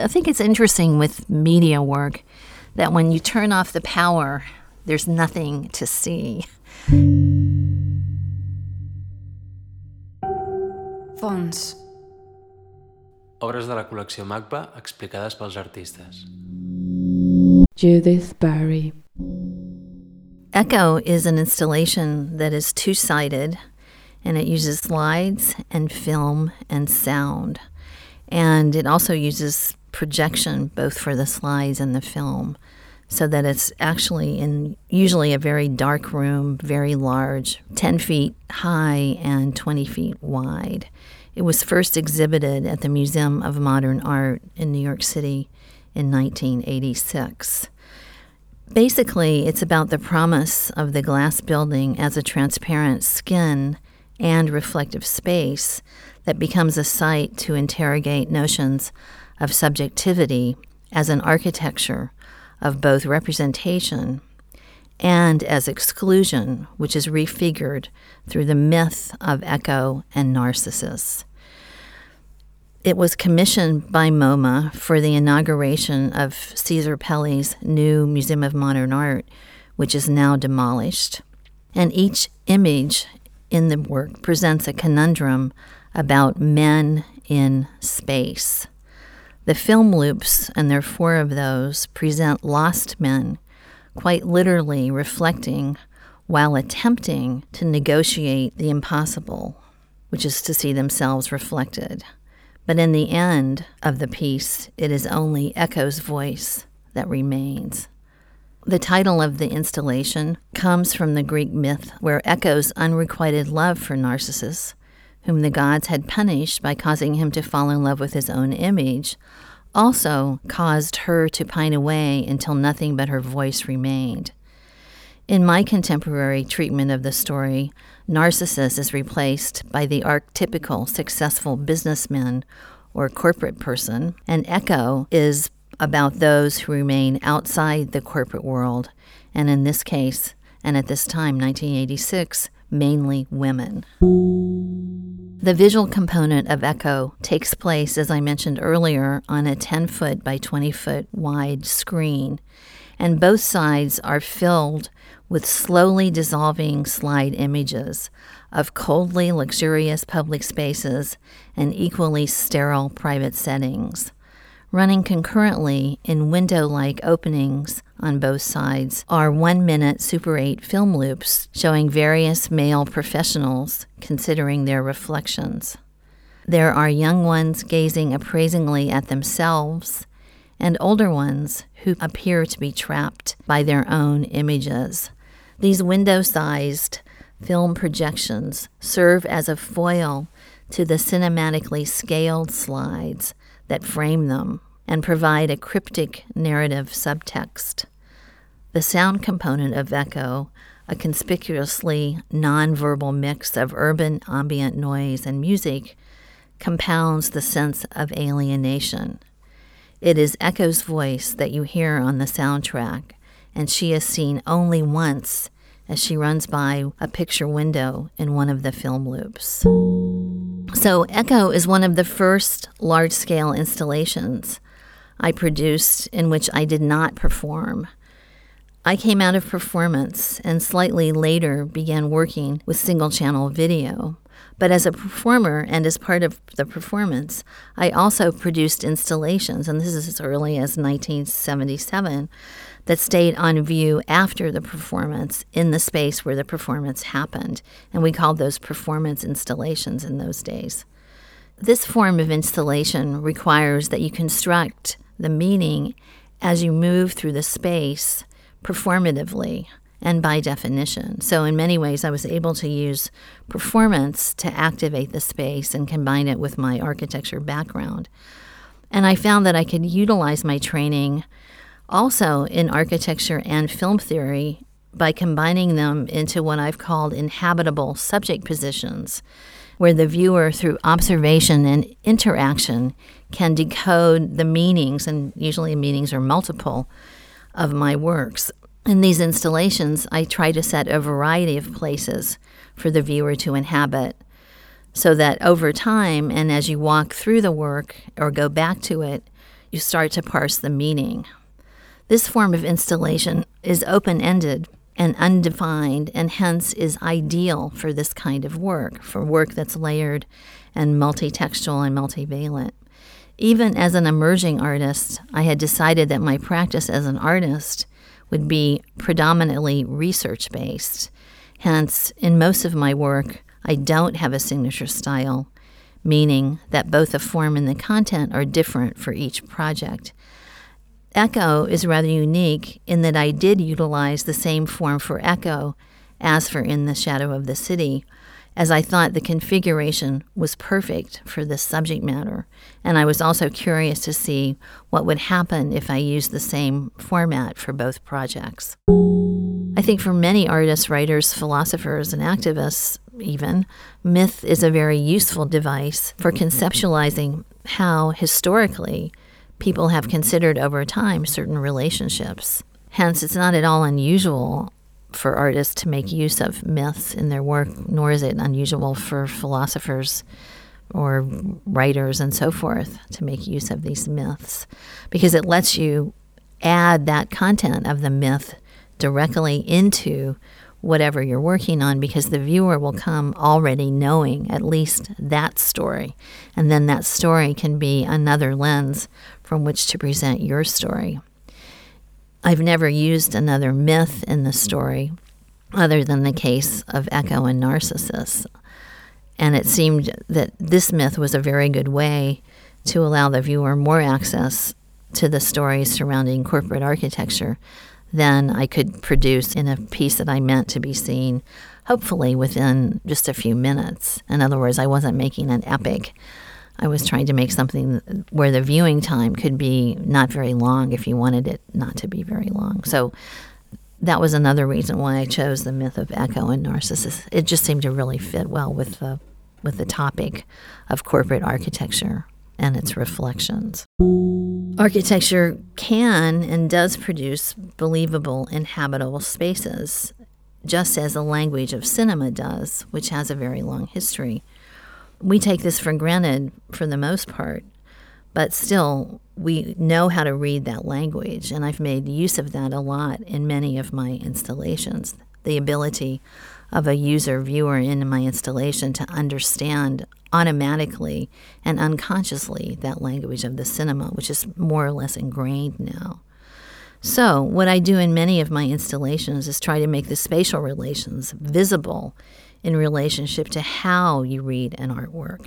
I think it's interesting with media work that when you turn off the power, there's nothing to see. Fons. Obres de la col·lecció MACBA explicades pels artistes. Judith Barry. Echo is an installation that is two sided and it uses slides and film and sound. And it also uses projection both for the slides and the film so that it's actually in usually a very dark room, very large, 10 feet high and 20 feet wide. It was first exhibited at the Museum of Modern Art in New York City in 1986. Basically, it's about the promise of the glass building as a transparent skin and reflective space that becomes a site to interrogate notions of subjectivity as an architecture of both representation and as exclusion, which is refigured through the myth of Echo and Narcissus. It was commissioned by MoMA for the inauguration of Cesar Pelli's new Museum of Modern Art, which is now demolished. And each image in the work presents a conundrum about men in space. The film loops, and there are four of those, present lost men, quite literally reflecting while attempting to negotiate the impossible, which is to see themselves reflected. But in the end of the piece, it is only Echo's voice that remains. The title of the installation comes from the Greek myth where Echo's unrequited love for Narcissus whom the gods had punished by causing him to fall in love with his own image, also caused her to pine away until nothing but her voice remained. In my contemporary treatment of the story, Narcissus is replaced by the archetypical successful businessman or corporate person, and Echo is about those who remain outside the corporate world, and in this case, and at this time, 1986, mainly women. The visual component of Echo takes place, as I mentioned earlier, on a 10 foot by 20 foot wide screen, and both sides are filled with slowly dissolving slide images of coldly luxurious public spaces and equally sterile private settings. Running concurrently in window like openings on both sides are one minute Super 8 film loops showing various male professionals considering their reflections. There are young ones gazing appraisingly at themselves, and older ones who appear to be trapped by their own images. These window sized film projections serve as a foil to the cinematically scaled slides that frame them and provide a cryptic narrative subtext. The sound component of Echo, a conspicuously nonverbal mix of urban ambient noise and music, compounds the sense of alienation. It is Echo's voice that you hear on the soundtrack, and she is seen only once as she runs by a picture window in one of the film loops. So, Echo is one of the first large scale installations I produced in which I did not perform. I came out of performance and slightly later began working with single channel video. But as a performer and as part of the performance, I also produced installations, and this is as early as 1977, that stayed on view after the performance in the space where the performance happened. And we called those performance installations in those days. This form of installation requires that you construct the meaning as you move through the space performatively and by definition. So, in many ways, I was able to use performance to activate the space and combine it with my architecture background. And I found that I could utilize my training also in architecture and film theory by combining them into what I've called inhabitable subject positions, where the viewer, through observation and interaction, can decode the meanings, and usually meanings are multiple, of my works. In these installations, I try to set a variety of places for the viewer to inhabit so that over time and as you walk through the work or go back to it, you start to parse the meaning. This form of installation is open ended and undefined, and hence is ideal for this kind of work, for work that's layered and multi-textual and multivalent. Even as an emerging artist, I had decided that my practice as an artist would be predominantly research based. Hence, in most of my work, I don't have a signature style, meaning that both the form and the content are different for each project. Echo is rather unique in that I did utilize the same form for Echo as for In the Shadow of the City, as I thought the configuration was perfect for this subject matter. And I was also curious to see what would happen if I used the same format for both projects. I think for many artists, writers, philosophers, and activists, even, myth is a very useful device for conceptualizing how, historically, people have considered over time certain relationships. Hence, it's not at all unusual for artists to make use of myths in their work, nor is it unusual for philosophers or writers and so forth to make use of these myths because it lets you add that content of the myth directly into whatever you're working on because the viewer will come already knowing at least that story. And then that story can be another lens from which to present your story. I've never used another myth in the story other than the case of Echo and Narcissus. And it seemed that this myth was a very good way to allow the viewer more access to the stories surrounding corporate architecture than I could produce in a piece that I meant to be seen, hopefully within just a few minutes. In other words, I wasn't making an epic. I was trying to make something where the viewing time could be not very long if you wanted it not to be very long. So that was another reason why I chose the myth of Echo and Narcissus. It just seemed to really fit well with the with the topic of corporate architecture and its reflections. Architecture can and does produce believable, inhabitable spaces, just as the language of cinema does, which has a very long history. We take this for granted for the most part, but still, we know how to read that language, and I've made use of that a lot in many of my installations. The ability of a user viewer in my installation to understand automatically and unconsciously that language of the cinema, which is more or less ingrained now. So, what I do in many of my installations is try to make the spatial relations visible in relationship to how you read an artwork.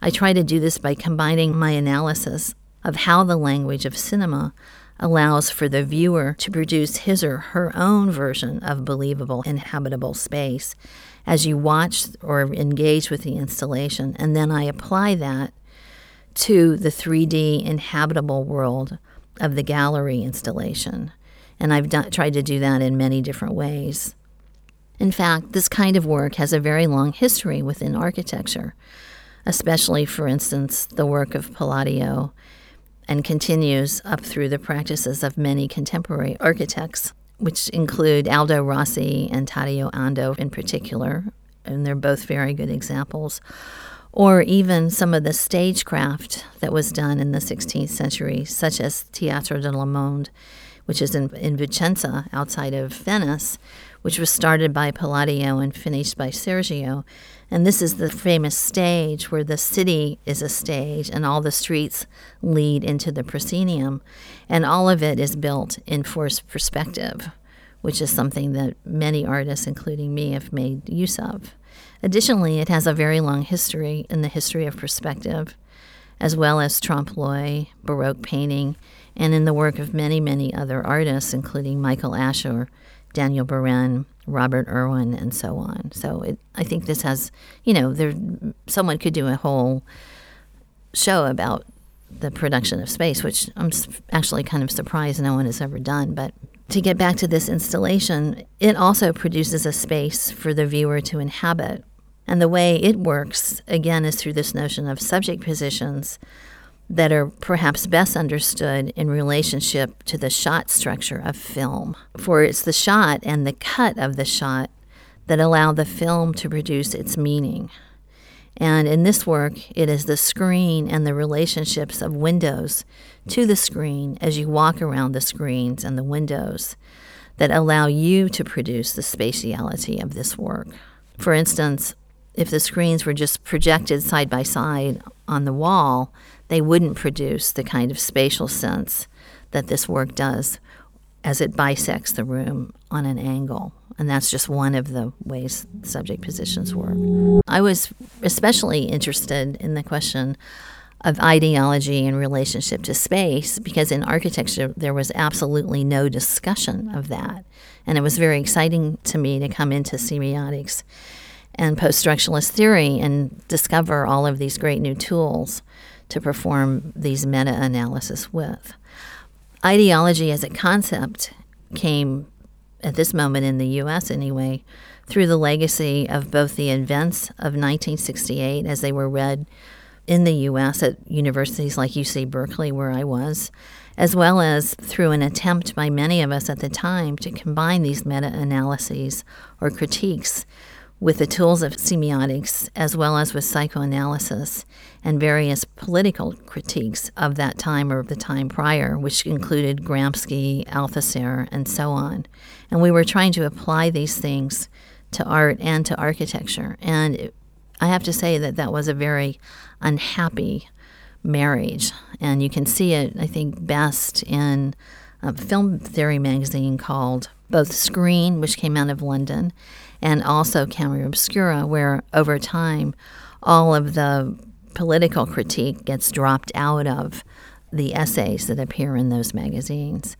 I try to do this by combining my analysis of how the language of cinema allows for the viewer to produce his or her own version of believable inhabitable space as you watch or engage with the installation. And then I apply that to the 3D inhabitable world of the gallery installation. And I've done, tried to do that in many different ways. In fact, this kind of work has a very long history within architecture, especially, for instance, the work of Palladio and continues up through the practices of many contemporary architects, which include Aldo Rossi and Tadao Ando in particular, and they're both very good examples. Or even some of the stagecraft that was done in the 16th century, such as Teatro del Monde, which is in, in Vicenza outside of Venice, which was started by Palladio and finished by Sergio. And this is the famous stage where the city is a stage and all the streets lead into the proscenium. And all of it is built in forced perspective, which is something that many artists, including me, have made use of. Additionally, it has a very long history in the history of perspective, as well as trompe l'oeil, Baroque painting, and in the work of many, many other artists, including Michael Asher, Daniel Buren, Robert Irwin, and so on. So it, I think this has, you know, there someone could do a whole show about the production of space, which I'm actually kind of surprised no one has ever done. But to get back to this installation, it also produces a space for the viewer to inhabit. And the way it works, again, is through this notion of subject positions that are perhaps best understood in relationship to the shot structure of film. For it's the shot and the cut of the shot that allow the film to produce its meaning. And in this work, it is the screen and the relationships of windows to the screen as you walk around the screens and the windows that allow you to produce the spatiality of this work. For instance, if the screens were just projected side by side on the wall, they wouldn't produce the kind of spatial sense that this work does as it bisects the room on an angle. And that's just one of the ways subject positions work. I was especially interested in the question of ideology in relationship to space because in architecture there was absolutely no discussion of that. And it was very exciting to me to come into semiotics and post structuralist theory and discover all of these great new tools to perform these meta analysis with. Ideology as a concept came at this moment in the US anyway through the legacy of both the events of 1968 as they were read in the US at universities like UC Berkeley, where I was, as well as through an attempt by many of us at the time to combine these meta analyses or critiques with the tools of semiotics as well as with psychoanalysis and various political critiques of that time or of the time prior, which included Gramsci, Althusser, and so on. And we were trying to apply these things to art and to architecture. And it, I have to say that that was a very unhappy marriage. And you can see it, I think, best in a film theory magazine called both Screen, which came out of London, and also Camera Obscura, where over time all of the political critique gets dropped out of the essays that appear in those magazines.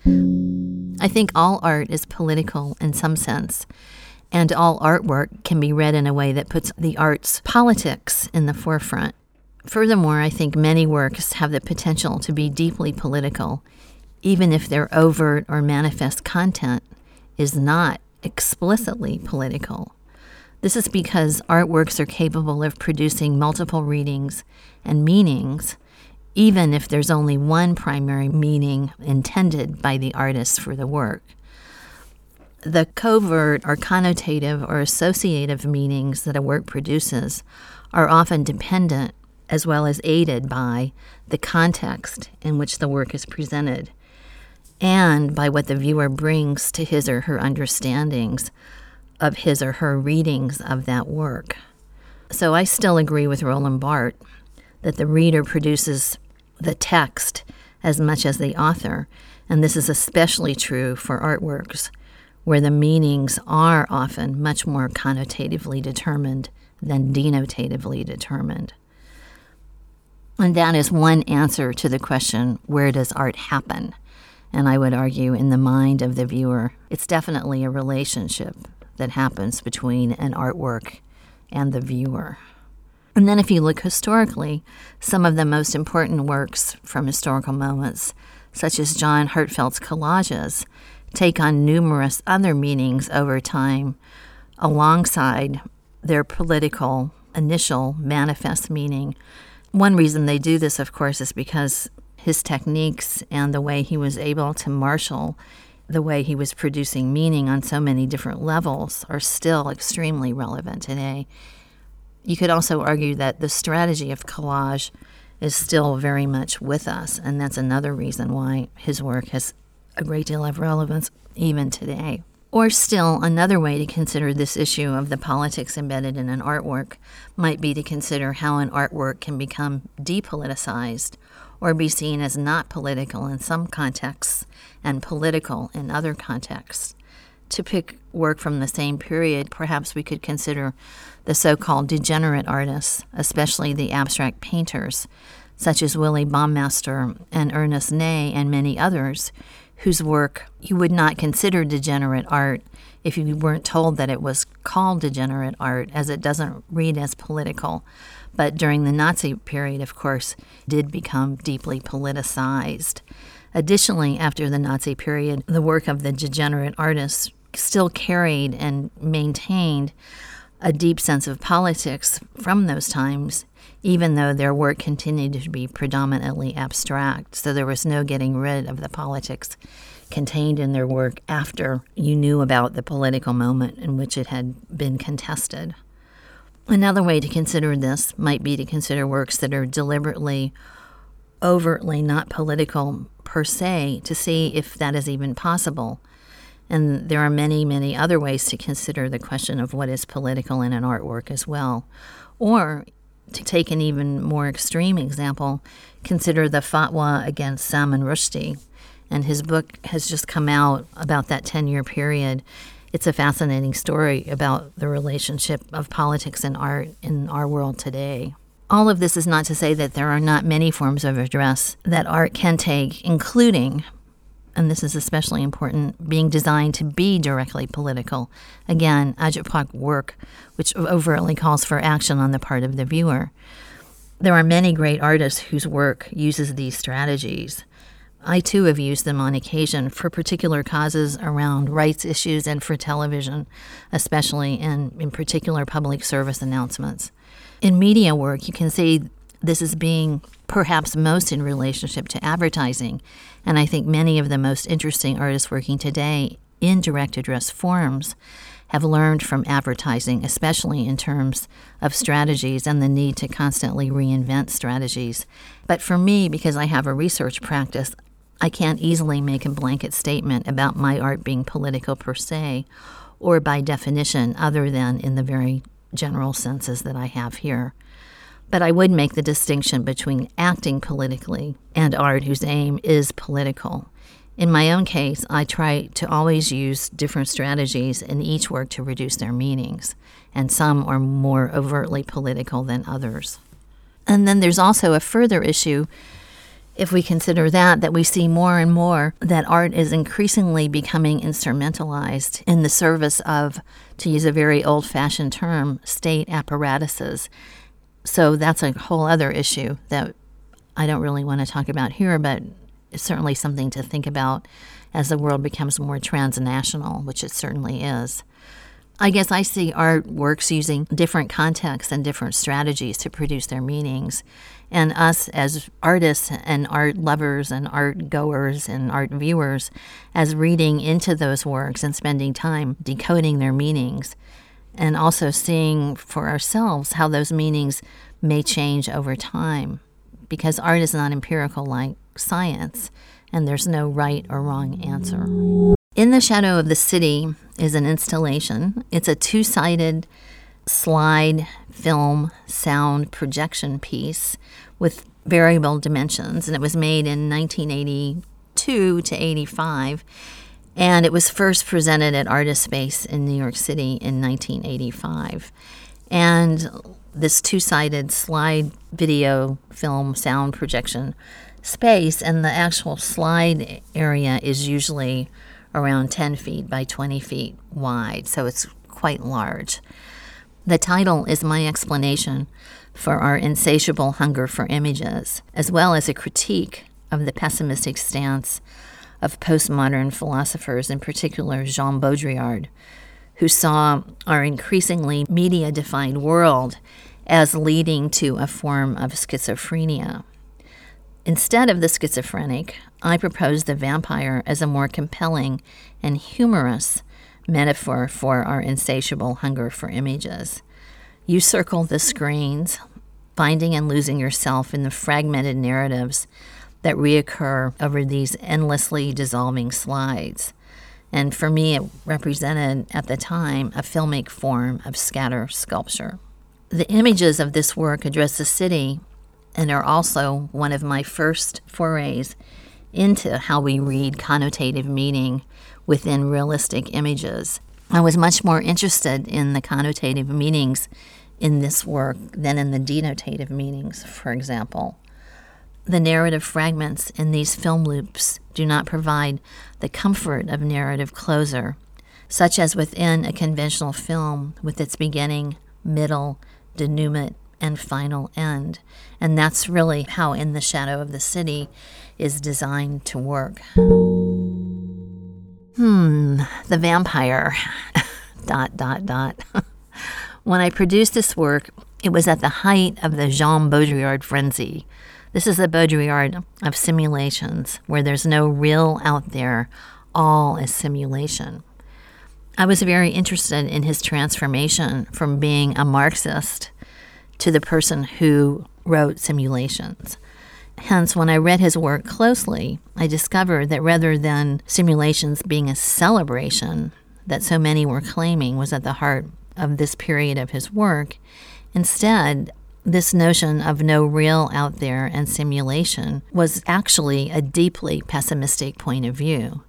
I think all art is political in some sense, and all artwork can be read in a way that puts the art's politics in the forefront. Furthermore, I think many works have the potential to be deeply political, even if their overt or manifest content is not explicitly political. This is because artworks are capable of producing multiple readings and meanings, even if there's only one primary meaning intended by the artist for the work. The covert or connotative or associative meanings that a work produces are often dependent as well as aided by the context in which the work is presented and by what the viewer brings to his or her understandings of his or her readings of that work. So I still agree with Roland Barthes that the reader produces the text as much as the author, and this is especially true for artworks where the meanings are often much more connotatively determined than denotatively determined. And that is one answer to the question where does art happen? And I would argue, in the mind of the viewer, it's definitely a relationship that happens between an artwork and the viewer. And then, if you look historically, some of the most important works from historical moments, such as John Heartfield's collages, take on numerous other meanings over time alongside their political initial manifest meaning. One reason they do this, of course, is because his techniques and the way he was able to marshal the way he was producing meaning on so many different levels are still extremely relevant today. You could also argue that the strategy of collage is still very much with us, and that's another reason why his work has a great deal of relevance even today. Or still, another way to consider this issue of the politics embedded in an artwork might be to consider how an artwork can become depoliticized or be seen as not political in some contexts and political in other contexts. To pick work from the same period, perhaps we could consider the so called degenerate artists, especially the abstract painters, such as Willy Baumeister and Ernst Nay and many others, whose work you would not consider degenerate art if you weren't told that it was called degenerate art, as it doesn't read as political but during the Nazi period, of course, did become deeply politicized. Additionally, after the Nazi period, the work of the degenerate artists still carried and maintained a deep sense of politics from those times, even though their work continued to be predominantly abstract. So there was no getting rid of the politics contained in their work after you knew about the political moment in which it had been contested. Another way to consider this might be to consider works that are deliberately overtly not political per se to see if that is even possible. And there are many, many other ways to consider the question of what is political in an artwork as well. Or to take an even more extreme example, consider the fatwa against Salman Rushdie. And his book has just come out about that 10 year period. It's a fascinating story about the relationship of politics and art in our world today. All of this is not to say that there are not many forms of address that art can take, including, and this is especially important, being designed to be directly political. Again, Agitprop work, which overtly calls for action on the part of the viewer. There are many great artists whose work uses these strategies. I too have used them on occasion for particular causes around rights issues and for television, especially in, in particular public service announcements. In media work, you can see this is being perhaps most in relationship to advertising. And I think many of the most interesting artists working today in direct address forms have learned from advertising, especially in terms of strategies and the need to constantly reinvent strategies. But for me, because I have a research practice, I can't easily make a blanket statement about my art being political per se, or by definition, other than in the very general senses that I have here. But I would make the distinction between acting politically and art whose aim is political. In my own case, I try to always use different strategies in each work to reduce their meanings, and some are more overtly political than others. And then there's also a further issue if we consider that that we see more and more that art is increasingly becoming instrumentalized in the service of to use a very old-fashioned term state apparatuses. So that's a whole other issue that I don't really want to talk about here but it's certainly something to think about as the world becomes more transnational which it certainly is. I guess I see art works using different contexts and different strategies to produce their meanings and us as artists and art lovers and art goers and art viewers as reading into those works and spending time decoding their meanings and also seeing for ourselves how those meanings may change over time because art is not empirical like science and there's no right or wrong answer. In the Shadow of the City is an installation. It's a two sided slide film sound projection piece with variable dimensions, and it was made in 1982 to 85. And it was first presented at Artists Space in New York City in 1985. And this two sided slide video film sound projection space, and the actual slide area is usually around 10 feet by 20 feet wide, so it's quite large. The title is my explanation for our insatiable hunger for images, as well as a critique of the pessimistic stance of postmodern philosophers, in particular Jean Baudrillard, who saw our increasingly media defined world as leading to a form of schizophrenia. Instead of the schizophrenic, I propose the vampire as a more compelling and humorous metaphor for our insatiable hunger for images. You circle the screens, finding and losing yourself in the fragmented narratives that reoccur over these endlessly dissolving slides. And for me, it represented at the time a filmic form of scatter sculpture. The images of this work address the city and are also one of my first forays into how we read connotative meaning within realistic images. I was much more interested in the connotative meanings in this work than in the denotative meanings, for example. The narrative fragments in these film loops do not provide the comfort of narrative closure, such as within a conventional film with its beginning, middle, denouement, and final end. And that's really how In the Shadow of the City is designed to work. Hmm, the vampire. dot, dot, dot. when I produced this work, it was at the height of the Jean Baudrillard frenzy. This is the Baudrillard of simulations, where there's no real out there, all is simulation. I was very interested in his transformation from being a Marxist to the person who wrote simulations. Hence, when I read his work closely, I discovered that rather than simulations being a celebration that so many were claiming was at the heart of this period of his work, instead, this notion of no real out there and simulation was actually a deeply pessimistic point of view.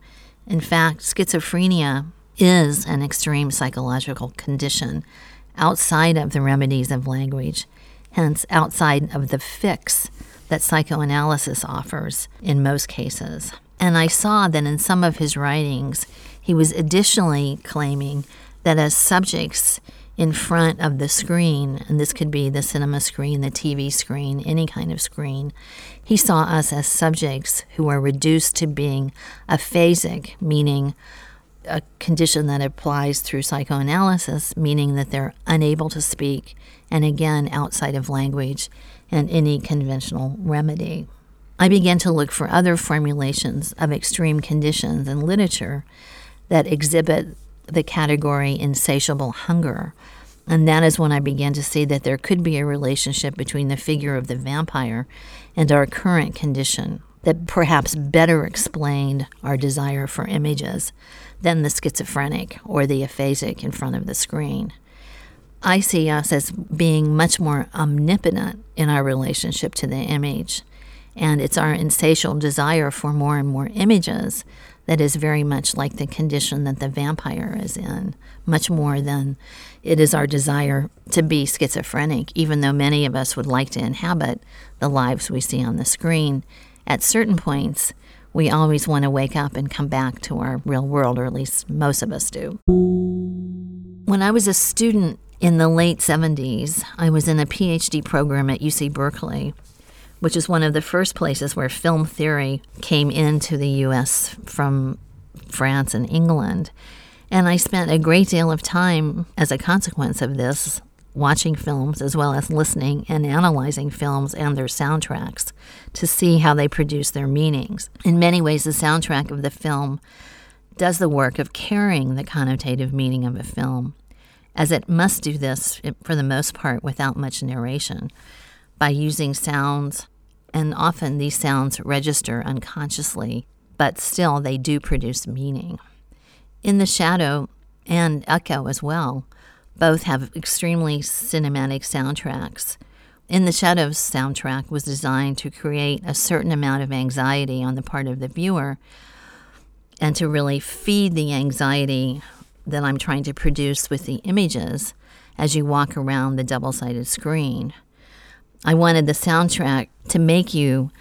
In fact, schizophrenia is an extreme psychological condition outside of the remedies of language, hence, outside of the fix that psychoanalysis offers in most cases. And I saw that in some of his writings, he was additionally claiming that as subjects in front of the screen, and this could be the cinema screen, the TV screen, any kind of screen, he saw us as subjects who are reduced to being aphasic, meaning a condition that applies through psychoanalysis, meaning that they're unable to speak, and again, outside of language and any conventional remedy. I began to look for other formulations of extreme conditions in literature that exhibit the category insatiable hunger. And that is when I began to see that there could be a relationship between the figure of the vampire and our current condition that perhaps better explained our desire for images than the schizophrenic or the aphasic in front of the screen. I see us as being much more omnipotent in our relationship to the image. And it's our insatiable desire for more and more images that is very much like the condition that the vampire is in, much more than it is our desire to be schizophrenic, even though many of us would like to inhabit the lives we see on the screen. At certain points, we always want to wake up and come back to our real world, or at least most of us do. When I was a student in the late 70s, I was in a PhD program at UC Berkeley which is one of the first places where film theory came into the US from France and England. And I spent a great deal of time as a consequence of this watching films as well as listening and analyzing films and their soundtracks to see how they produce their meanings. In many ways, the soundtrack of the film does the work of carrying the connotative meaning of a film, as it must do this for the most part without much narration by using sounds and often these sounds register unconsciously, but still they do produce meaning. In the Shadow and Echo as well, both have extremely cinematic soundtracks. In the Shadows soundtrack was designed to create a certain amount of anxiety on the part of the viewer and to really feed the anxiety that I'm trying to produce with the images as you walk around the double sided screen. I wanted the soundtrack to make you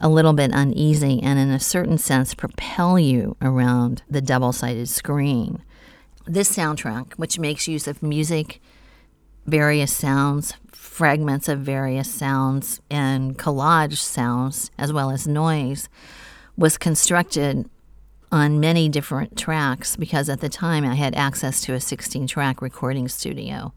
a little bit uneasy and, in a certain sense, propel you around the double sided screen. This soundtrack, which makes use of music, various sounds, fragments of various sounds, and collage sounds, as well as noise, was constructed on many different tracks because at the time I had access to a 16 track recording studio.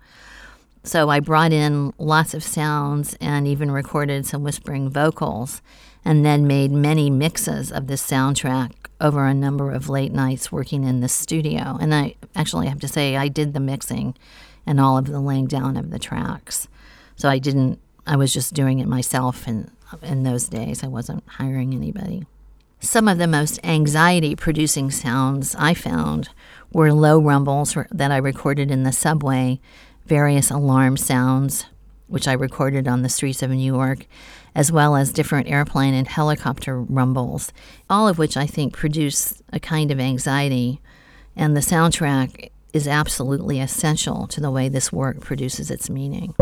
So I brought in lots of sounds and even recorded some whispering vocals, and then made many mixes of this soundtrack over a number of late nights working in the studio. And I actually have to say, I did the mixing and all of the laying down of the tracks. So I didn't, I was just doing it myself in, in those days. I wasn't hiring anybody. Some of the most anxiety producing sounds I found were low rumbles that I recorded in the subway various alarm sounds, which I recorded on the streets of New York, as well as different airplane and helicopter rumbles, all of which I think produce a kind of anxiety. And the soundtrack is absolutely essential to the way this work produces its meaning.